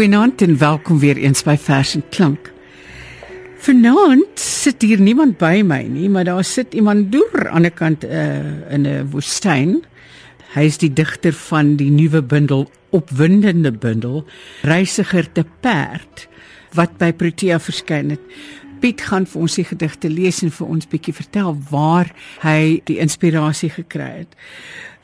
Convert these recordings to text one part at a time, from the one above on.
Goeienaand en welkom weer eens by Vers en Klank. Vanaand sit hier niemand by my nie, maar daar sit iemand deur aan die kant uh, in 'n woestyn. Hy is die digter van die nuwe bundel Opwindende bundel Reisiger te perd wat by Protea verskyn het. Piet gaan vir ons die gedigte lees en vir ons bietjie vertel waar hy die inspirasie gekry het.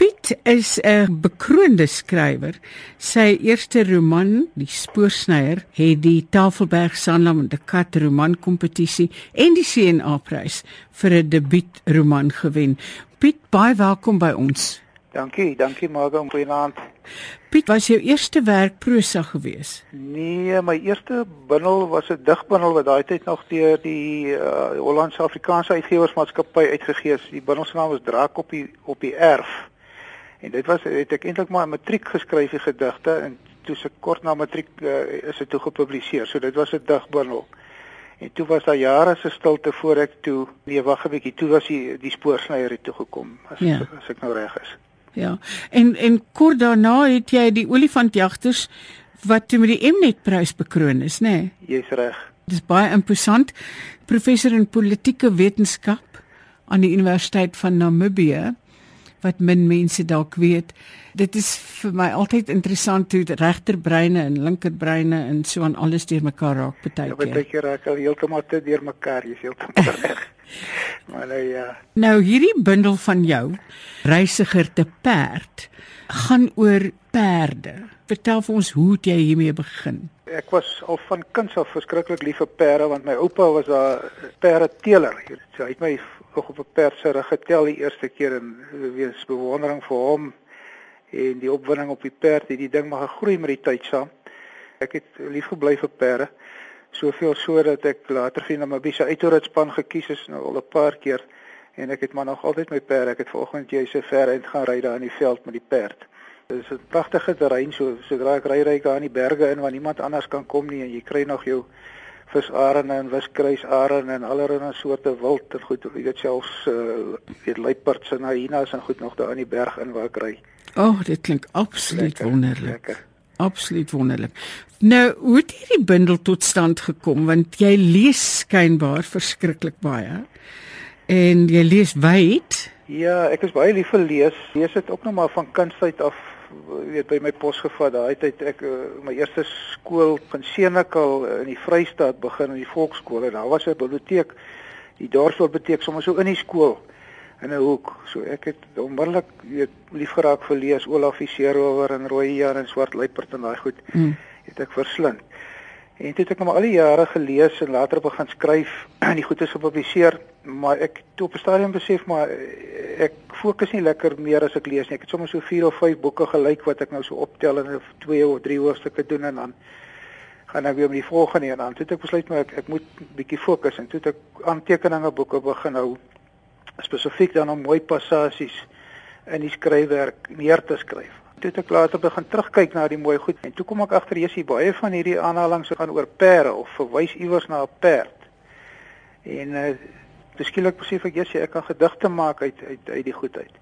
Piet is 'n bekroonde skrywer. Sy eerste roman, Die Spoorsnyer, het die Tafelberg Sanlam en die Kat romankompetisie en die CNA-prys vir 'n debuutroman gewen. Piet, baie welkom by ons. Dankie, dankie Margo, goeienaand. Piet, was jou eerste werk prosa gewees? Nee, my eerste bundel was 'n digbundel wat daai tyd nog deur die uh, Hollandse Afrikaanse Uitgewersmaatskappy uitgegee is. Die bundel se naam was Draak op die op die erf. En dit was het ek eintlik maar 'n matriek geskryf die gedigte en toe se kort na matriek uh, is dit toe gepubliseer. So dit was 'n digbundel. En toe was daar jare se stilte voor ek toe nee wag 'n bietjie, toe was die die spoorsnyer toe gekom as, ja. as ek nou reg is. Ja. En en kort daarna het jy die olifantjagters wat toe met die Mnet prys bekroon is, nê? Nee? Jy's reg. Dis baie imposant. Professor in politieke wetenskap aan die Universiteit van Namibië wat min mense dalk weet. Dit is vir my altyd interessant hoe regterbreine en linkerbreine en so aan alles deurmekaar raak baie keer. Ja, baie keer raak hulle heeltemal te deurmekaar, jy's heeltemal reg. Maar nou ja. Nou hierdie bundel van jou, Reisiger te perd, gaan oor perde. Vertel vir ons hoe jy hiermee begin. Ek was al van kinds af verskriklik lief vir perde want my oupa was 'n perdeteeler. So hy het my nog op 'n perd se rug getel die eerste keer en wees bewondering vir hom en die opwinding op die perd het die ding maar gegroei met die tyd saam. Ek het lief gebly vir perde soveel so dat ek later vir Namibia se uitritspan gekies is nou al 'n paar keer en ek het maar nog altyd my perd. Ek het vanoggend jy so ver uit gaan ry daar in die veld met die perd. Dit is 'n pragtige terrein so sodra ek ry ry daar in die berge in waar niemand anders kan kom nie en jy kry nog jou visarende en wiskruisarende en allerlei soorte wild en goed jy weet selfs uh, weet luiperds en hyenas en goed nog daar in die berg in waar ek ry. O, oh, dit klink absoluut lekker, wonderlik. Lekker. Absoluut wonderlik. Nou, hoe het hierdie bundel tot stand gekom want jy lees skynbaar verskriklik baie. En jy lees wyd? Ja, ek is baie lief vir lees. Lees dit ook nog maar van kindsheid af, weet by my pos gevat. Daai tyd ek uh, my eerste skool van Senekal in die Vrystaat begin in die volksskool en daar was 'n biblioteek. Die dorpsbiblioteek sommer so in die skool in 'n hoek. So ek het onmiddellik weet lief geraak vir lees Olaf Visierower en Rooi Jan en Swart Luiperd en daai goed. Mm. Het ek verslind. En dit het ek maar al die jare gelees en later begin skryf en die goed is gepubliseer, maar ek het op 'n stadium besef maar ek fokus nie lekker meer as ek lees nie. Ek het sommer so 4 of 5 boeke gelyk wat ek nou so optel en 2 of 3 hoofstukke doen en dan gaan ek weer met die volgende en dan het ek besluit maar ek, ek moet bietjie fokus en toe het ek aantekeninge boeke begin hou spesifiek dan om mooi passasies in die skryfwerk neer te skryf. Toe het ek later begin terugkyk na die mooi goed en toe kom ek agter jy sien baie van hierdie aanhalings gaan oor perde of verwys iewers na 'n perd. En uh beskiklik besef ek jy ek kan gedigte maak uit uit uit die goed uit.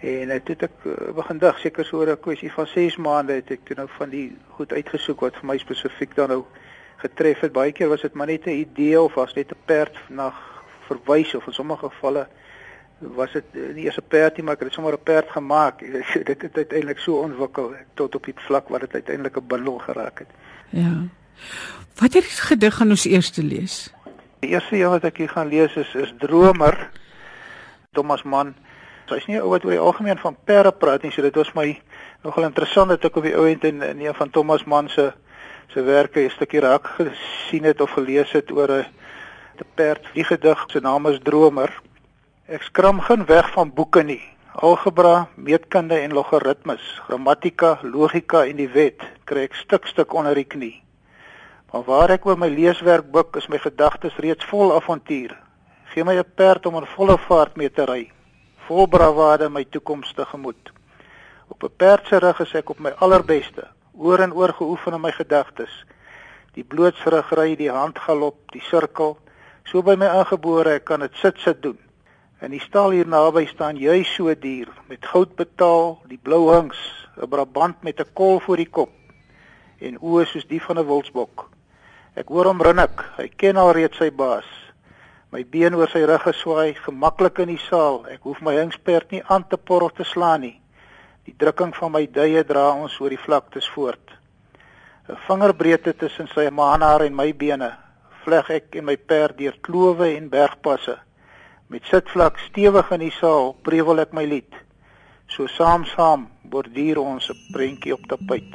En uh, toe het ek uh, begin dig seker so 'n kwessie van 6 maande het ek toe nou van die goed uitgesoek wat vir my spesifiek dan nou getref het. Baie keer was dit maar net 'n idee of was net 'n perd na verwys of in sommige gevalle was dit nie eers 'n perdjie maar ek het sommer 'n perd gemaak. dit het uiteindelik so ontwikkel tot op die vlak wat dit uiteindelik 'n bundel geraak het. Ja. Watter gedig gaan ons eers lees? Die eerste een wat ek hier gaan lees is is Dromer. Thomas Mann. So hy's nie 'n ou wat oor die algemeen van perde praat nie, so dit was my nogal interessant dat ek op die ou end in, in een van Thomas Mann se se werke 'n stukkie raak gesien het of gelees het oor 'n perd. Die gedig se naam is Dromer. Ek skram geen weg van boeke nie. Algebra, meetkunde en logaritmes, grammatika, logika en die wet kry ek stuk stuk onder die knie. Maar waar ek oor my leeswerk buk, is my gedagtes reeds vol avontuur. Gee my 'n perd om in volle vaart mee te ry, vol bravade my toekoms te gemoed. Op 'n perd se rug is ek op my allerbeste, oor en oor geoefen in my gedagtes. Die blootsrug ry, die handgalop, die sirkel, So by my aangebore ek kan dit sit sit doen. In die stal hier naby staan jy so dier met goud betaal, die blou hings, 'n brabant met 'n kol voor die kop en oë soos die van 'n wildsbok. Ek hoor hom rinnik. Hy ken al reeds sy baas. My been oor sy rug geswaai, gemaklik in die saal. Ek hoef my hingsperd nie aan te por of te slaan nie. Die drukking van my duie dra ons oor die vlaktes voort. 'n Vingerbreedte tussen sy maanhaar en my bene, vleg ek en my perd deur klowe en bergpasse. Met sitvlak stewig in die saal, prewel ek my lied. So saam saam borduur ons 'n prentjie op tapuit.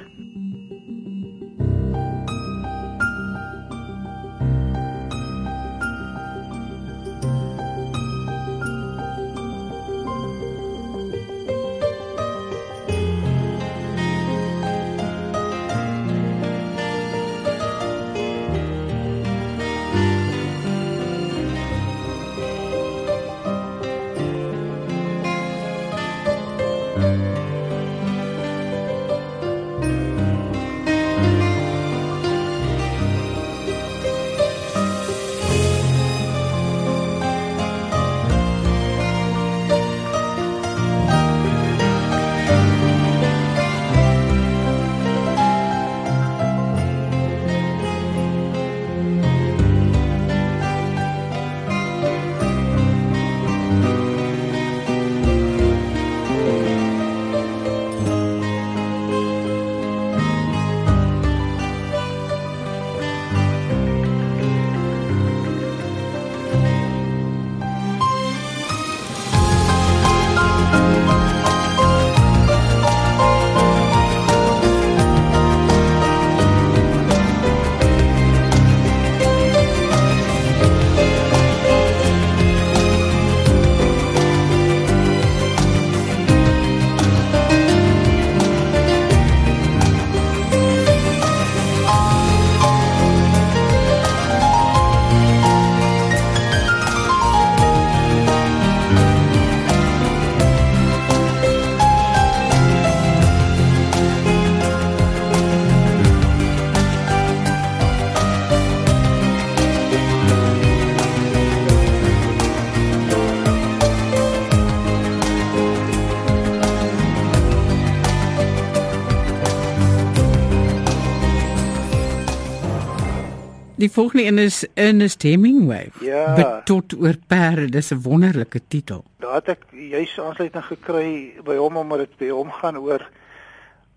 Volgende een is Ernest Hemingway. Ja. Betot oor perde, dis 'n wonderlike titel. Daar het ek juis aansluiting gekry by hom omdat dit by hom gaan oor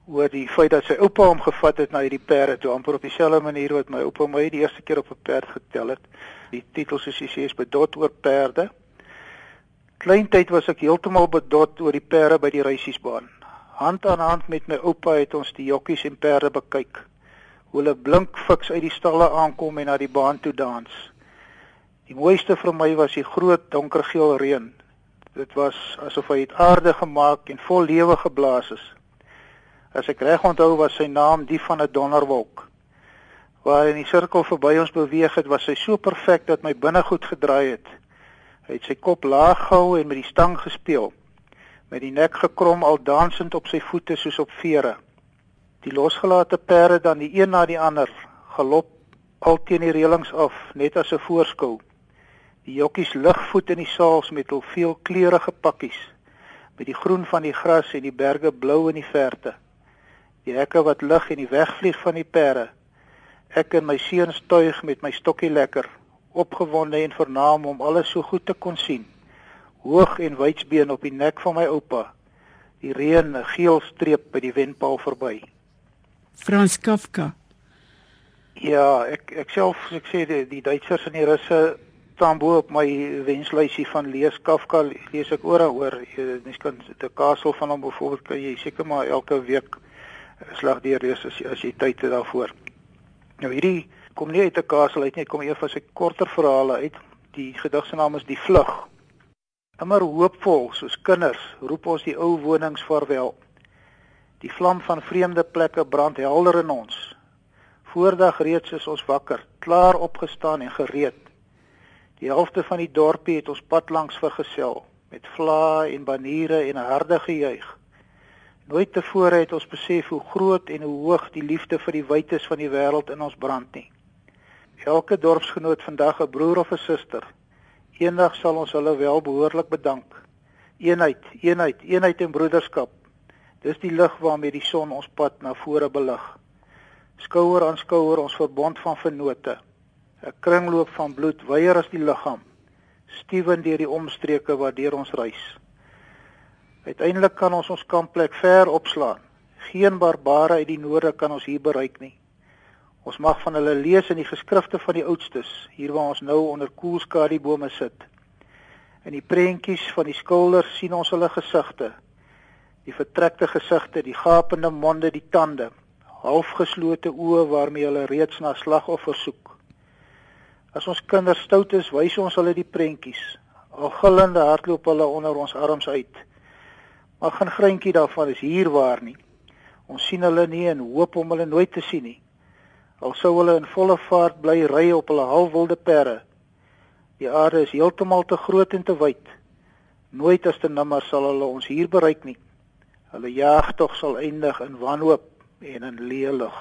oor die feit dat sy oupa hom gevat het na hierdie perde toe amper op dieselfde manier wat my oupa my die eerste keer op 'n perd getel het. Die titel soos jy sê is bedot oor perde. Kleintyd was ek heeltemal bedot oor die perde by die reisiesbaan. Hand aan hand met my oupa het ons die jokkies en perde bekyk hoe hulle blink fiks uit die stalle aankom en na die baan toe dans. Die mooiste vir my was die groot donkergeel reën. Dit was asof hy het aarde gemaak en vol lewe geblaas is. As ek reg onthou was sy naam die van 'n donderwolk. Waar in die sirkel verby ons beweeg het, was hy so perfek dat my binnegoed gedraai het. Hy het sy kop laag gehou en met die stang gespeel, met die nek gekrom al dansend op sy voete soos op vere die losgelate perde dan die een na die ander galop al teen die reëlings af net as 'n voorskou. Die jokkies ligvoet in die saals met hul veelkleurige pakkies met die groen van die gras en die berge blou in die verte. Die hekke wat lig en die wegvlieg van die perde. Ek en my seuns tuig met my stokkie lekker opgewonde en vernaam om alles so goed te kon sien. Hoog en wydsbeen op die nek van my oupa. Die reën 'n geel streep by die wenpaal verby Frans Kafka. Ja, ek ek self ek sê die, die Duitsers en die Russe staan bo op my wenslysie van lees Kafka lees ek oral oor. Mens kan die Kasteel van hom byvoorbeeld kan jy seker maar elke week slag deur lees as as jy tyd het daarvoor. Nou hierdie kom nie uit 'n kasteel uit nie, kom eers van sy korter verhale uit. Die gedig se naam is Die Vlug. Immer hoopvol soos kinders roep ons die ou wonings vaarwel. Die vlam van vreemde plekke brand helder in ons. Voordag reeds is ons wakker, klaar opgestaan en gereed. Die helfte van die dorpie het ons pad langs vergesel met vlae en baniere en 'n harde gejuig. Nooit tevore het ons besef hoe groot en hoe hoog die liefde vir die wytes van die wêreld in ons brand nie. Elke dorpsgenoot vandag 'n broer of 'n suster. Eendag sal ons hulle wel behoorlik bedank. Eenheid, eenheid, eenheid en broederskap. Dis die lig waarmee die son ons pad na vore belig. Skouer aan skouer ons verbond van vennote. 'n Kringloop van bloed weier as die liggaam. Stewen deur die omstreke waardeur ons reis. Uiteindelik kan ons ons kampplek ver opslaan. Geen barbare uit die noorde kan ons hier bereik nie. Ons mag van hulle lees in die geskrifte van die oudstes, hier waar ons nou onder koelskadubome sit. In die prentjies van die skilders sien ons hulle gesigte. Die vertrekte gesigte, die gapende monde, die tande, halfgeslote oë waarmee hulle reeds na slagoffers soek. As ons kinders stout is, wys ons hulle die prentjies. Al gillende hardloop hulle onder ons arms uit. Maar geen greintjie daarvan is hier waar nie. Ons sien hulle nie en hoop om hulle nooit te sien nie. Al sou hulle in volle vaart bly ry op hulle halfwilde perre. Die aarde is heeltemal te groot en te wyd. Nooit as te nimmer sal hulle ons hier bereik nie. Hulle jagtog sal eindig in wanhoop en in leë lug.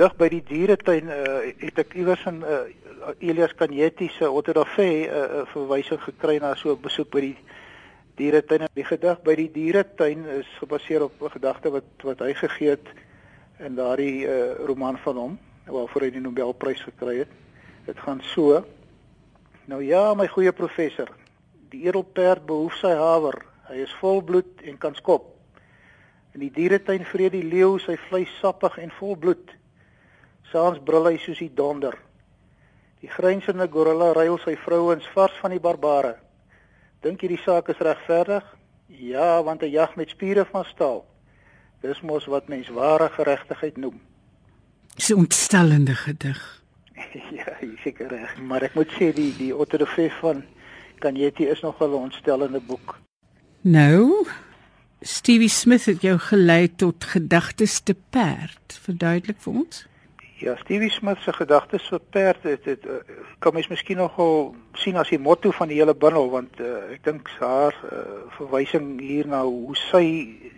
Gedig by die dieretuin uh, het ek iewers in uh, Elias Kanyeti se autografie 'n uh, uh, verwysing gekry na so 'n besoek by die dieretuin. Die gedig by die dieretuin is gebaseer op 'n gedagte wat wat hy gegee het in daardie uh, roman van hom waarvoor hy die Nobelprys gekry het. Dit gaan so. Nou ja, my goeie professor. Die edelperd behoef sy haver. Hy is volbloed en kan skop. In die dieretuin vreet die leeu sy vleis sappig en vol bloed. Saans brul hy soos die donder. Die grynsende gorilla ruil sy vrouens vars van die barbare. Dink jy die saak is regverdig? Ja, want hy jag met spiere van staal. Dis mos wat mens ware geregtigheid noem. Dis 'n ontstellende gedig. ja, seker reg, maar ek moet sê die die autografie van Kanyeti is nog 'n ontstellende boek. Nou, Stevie Smith het jou gelei tot gedagtes te perd. Verduidelik vir ons. Ja, Stevie Smith se gedagtes vir perd het uh, kan mens miskien nogal sien as die motto van die hele bundel want uh, ek dink haar uh, verwysing hier na hoe sy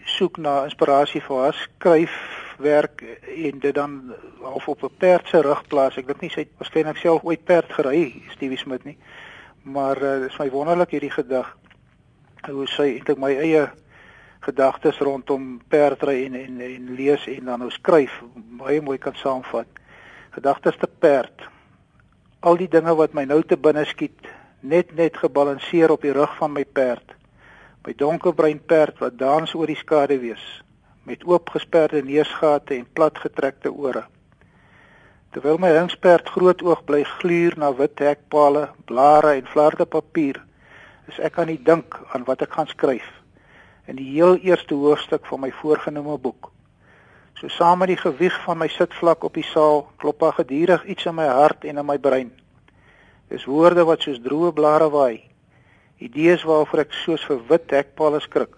soek na inspirasie vir haar skryfwerk en dit dan half op 'n perd se rug plaas. Ek dink nie sy het waarskynlik self ooit perd gery, Stevie Smith nie. Maar uh, dit is my wonderlik hierdie gedig hoe sy eintlik my eie gedagtes rondom perdry en en en lees en dan nou skryf baie mooi kan saamvat. Gedagtes te perd. Al die dinge wat my nou te binne skiet, net net gebalanseer op die rug van my perd. My donkerbruin perd wat dans oor die skade wees. met oopgesperde neusgate en platgetrekte ore. Terwyl my hingsperd groot oog bly gluur na wit hekpale, blare en flarde papier, is ek aan die dink aan wat ek gaan skryf in die heel eerste hoofstuk van my voorgenome boek. So saam met die gewig van my sitvlak op die saal, klop daar gedurig iets in my hart en in my brein. Dis woorde wat soos droë blare waai. Idees waarvoor ek soos vir wit hekpale skrik.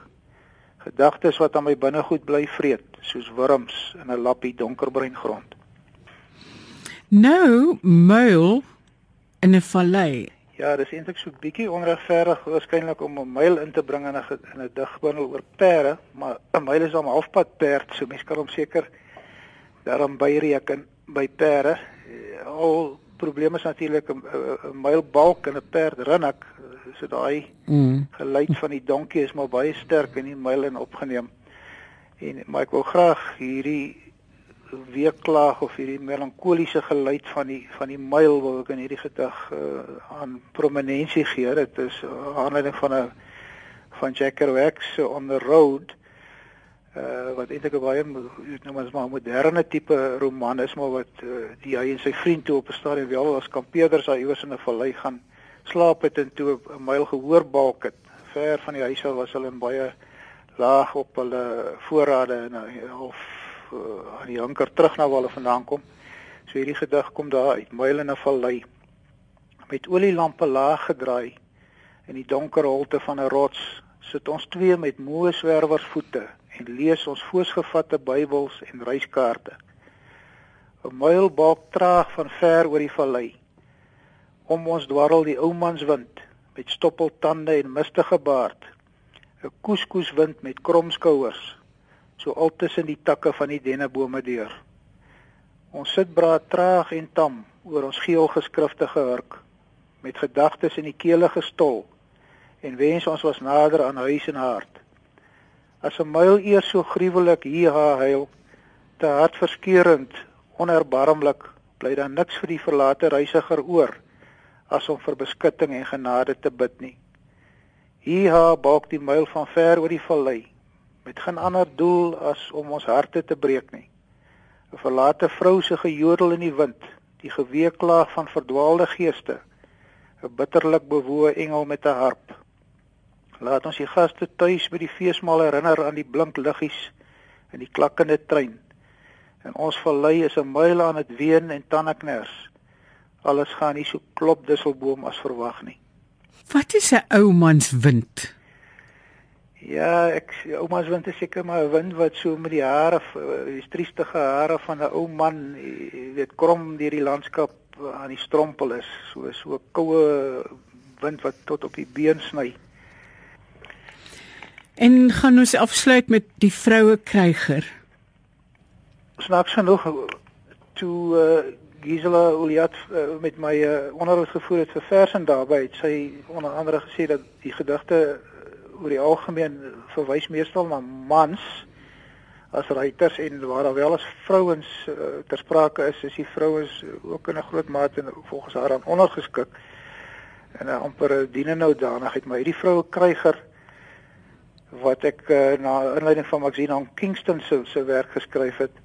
Gedagtes wat aan my binnegoed bly vreet, soos wurms in 'n lappie donkerbruin grond. Nou, muil in 'n vallei. Ja, dis eintlik so bietjie onregverdig waarskynlik om 'n myl in te bring in 'n in 'n digbundel oor perde, maar 'n myl is om halfpad perd, so mens kan hom seker daarom byreken by perde. Al probleme is natuurlik 'n mylbalk en 'n perd rinnik, so daai mm. geluid van die donkie is maar baie sterk in die myl en opgeneem. En maar ek wil graag hierdie weeklaag of hierdie melankoliese geluid van die van die myl wat ek in hierdie gedig uh, aan prominensie gee. Dit is uh, aanleiding van 'n van Jack Kerouac se On the Road uh wat eintlik 'n baie nou maar 'n moderne tipe roman is maar wat uh, die hy en sy vriend toe op 'n stadium wel as kampeerders daar iewers in 'n vallei gaan slaap het en toe 'n myl gehoor balk het. Ver van die huis af was hulle in baie laag op hulle voorrade en of uh, aan die anker terug na waar hulle vandaan kom. So hierdie gedig kom daar uit Myl in 'n vallei met olielampe laag gedraai in die donker holte van 'n rots sit ons twee met moe swerwersvoete en lees ons voorsgevatte Bybels en reiskaarte. 'n Myl balk traag van ver oor die vallei. Om ons dwarrel die ou mans wind met stoppeltande en mistige baard. 'n Koeskoeswind met kromskouers so al tussen die takke van die dennebome deur. Ons sit braad traag en tam oor ons geel geskrifte gehurk met gedagtes in die kele gestol en wens ons was nader aan huis en hart. As 'n myl eers so gruwelik hier huil, te hartverskeurend, onerbarmlik, bly daar niks vir die verlate reisiger oor as om vir beskutting en genade te bid nie. Hier ha balk die myl van ver oor die vallei met geen ander doel as om ons harte te breek nie. 'n Verlate vrou se gejodel in die wind, die geweeklaag van verdwaalde geeste, 'n bitterlik bewoe engel met 'n harp. Laat ons die gaste tuis by die feesmaal herinner aan die blink liggies in die klakkende trein. En ons vallei is 'n myl aan dit ween en tandekners. Alles gaan nie so klop dusselboom as verwag nie. Wat is 'n ou mans wind? Ja, ek ouma's wind is seker maar 'n wind wat so met die hare, die triestige hare van 'n ou man, jy weet, krom deur die landskap aan die strompel is. So so 'n koue wind wat tot op die been sny. En gaan ons afsluit met die vroue kryger. Snaaks genoeg toe uh, Gisela Uliat uh, met my uh, onderhoud gevoer het vir versen daarby, het sy onder andere gesê dat die gedigte oor die algemeen verwys meestal na mans as ruiters en waar daar wel as vrouens uh, ter sprake is, is die vrouens ook in 'n groot mate volgens haar aan ondergeskik en uh, amper diene nou danigheid. Maar hierdie vroue kryger wat ek uh, na inleiding van Maxine aan Kingston se se werk geskryf het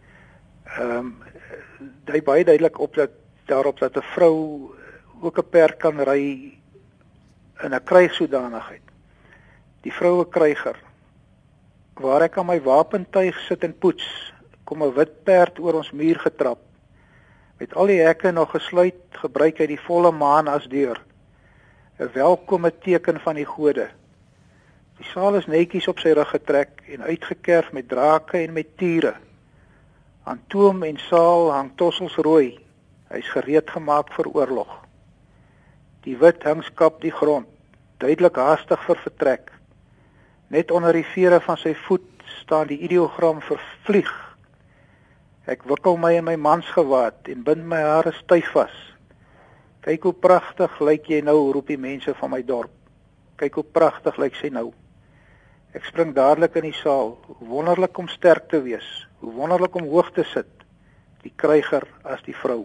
ehm um, dui baie duidelik op dat daarop dat 'n vrou ook 'n perd kan ry in 'n krygssodanigheid die vroue kryger waar ek aan my wapentuig sit en poets kom 'n wit perd oor ons muur getrap. Met al die hekke nog gesluit gebruik hy die volle maan as deur. 'n welkome teken van die gode. Die saal is netjies op sy rug getrek en uitgekerf met drake en met tiere. Aan toom en saal hang tossels rooi. Hy's gereed gemaak vir oorlog. Die wit hingskap die grond duidelik haastig vir vertrek Net onder die vere van sy voet staan die ideogram vervlieg. Ek wikkel my in my mansgewaad en bind my hare styf vas. Kyk hoe pragtig lyk jy nou, roep die mense van my dorp. Kyk hoe pragtig lyk sy nou. Ek spring dadelik in die saal. Wonderlik om sterk te wees. Hoe wonderlik om hoog te sit. Die kryger as die vrou.